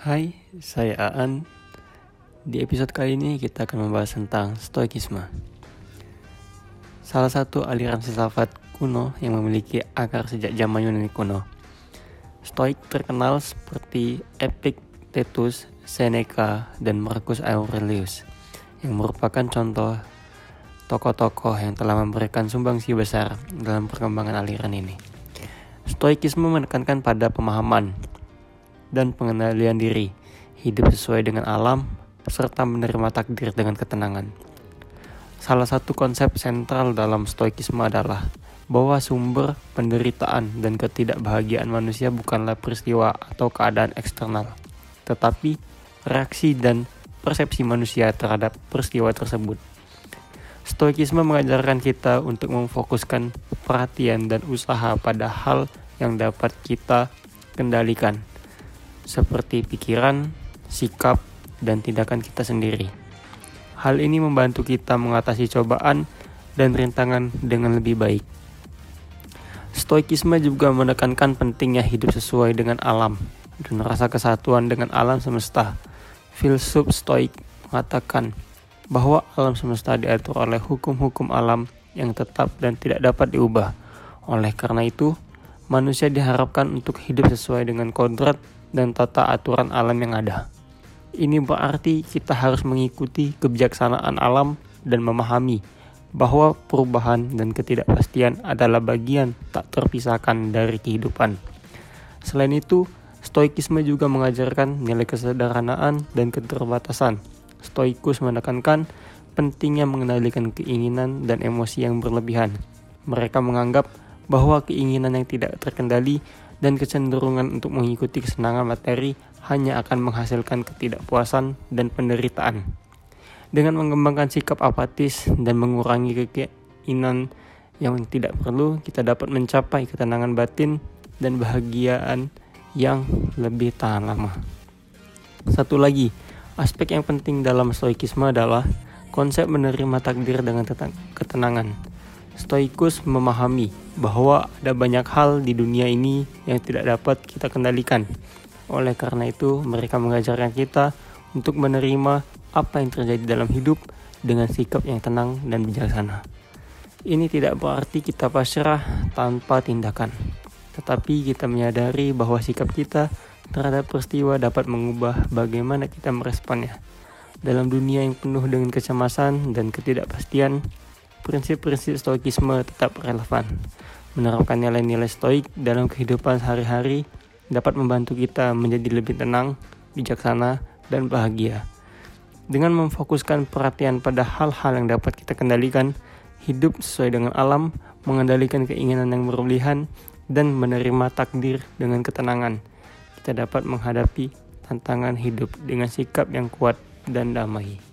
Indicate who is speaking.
Speaker 1: Hai, saya Aan. Di episode kali ini kita akan membahas tentang Stoikisme. Salah satu aliran filsafat kuno yang memiliki akar sejak zaman Yunani kuno. Stoik terkenal seperti Epictetus, Seneca, dan Marcus Aurelius yang merupakan contoh tokoh-tokoh yang telah memberikan sumbangsi besar dalam perkembangan aliran ini. Stoikisme menekankan pada pemahaman dan pengendalian diri, hidup sesuai dengan alam, serta menerima takdir dengan ketenangan. Salah satu konsep sentral dalam stoikisme adalah bahwa sumber penderitaan dan ketidakbahagiaan manusia bukanlah peristiwa atau keadaan eksternal, tetapi reaksi dan persepsi manusia terhadap peristiwa tersebut. Stoikisme mengajarkan kita untuk memfokuskan perhatian dan usaha pada hal yang dapat kita kendalikan seperti pikiran, sikap, dan tindakan kita sendiri. Hal ini membantu kita mengatasi cobaan dan rintangan dengan lebih baik. Stoikisme juga menekankan pentingnya hidup sesuai dengan alam dan rasa kesatuan dengan alam semesta. Filsuf Stoik mengatakan bahwa alam semesta diatur oleh hukum-hukum alam yang tetap dan tidak dapat diubah. Oleh karena itu, manusia diharapkan untuk hidup sesuai dengan kodrat dan tata aturan alam yang ada. Ini berarti kita harus mengikuti kebijaksanaan alam dan memahami bahwa perubahan dan ketidakpastian adalah bagian tak terpisahkan dari kehidupan. Selain itu, Stoikisme juga mengajarkan nilai kesederhanaan dan keterbatasan. Stoikus menekankan pentingnya mengendalikan keinginan dan emosi yang berlebihan. Mereka menganggap bahwa keinginan yang tidak terkendali dan kecenderungan untuk mengikuti kesenangan materi hanya akan menghasilkan ketidakpuasan dan penderitaan. Dengan mengembangkan sikap apatis dan mengurangi keinginan yang tidak perlu, kita dapat mencapai ketenangan batin dan bahagiaan yang lebih tahan lama. Satu lagi, aspek yang penting dalam stoikisme adalah konsep menerima takdir dengan ketenangan. Stoikus memahami bahwa ada banyak hal di dunia ini yang tidak dapat kita kendalikan. Oleh karena itu, mereka mengajarkan kita untuk menerima apa yang terjadi dalam hidup dengan sikap yang tenang dan bijaksana. Ini tidak berarti kita pasrah tanpa tindakan, tetapi kita menyadari bahwa sikap kita terhadap peristiwa dapat mengubah bagaimana kita meresponnya. Dalam dunia yang penuh dengan kecemasan dan ketidakpastian, prinsip-prinsip stoikisme tetap relevan. Menerapkan nilai-nilai stoik dalam kehidupan sehari-hari dapat membantu kita menjadi lebih tenang, bijaksana, dan bahagia. Dengan memfokuskan perhatian pada hal-hal yang dapat kita kendalikan, hidup sesuai dengan alam, mengendalikan keinginan yang berlebihan, dan menerima takdir dengan ketenangan, kita dapat menghadapi tantangan hidup dengan sikap yang kuat dan damai.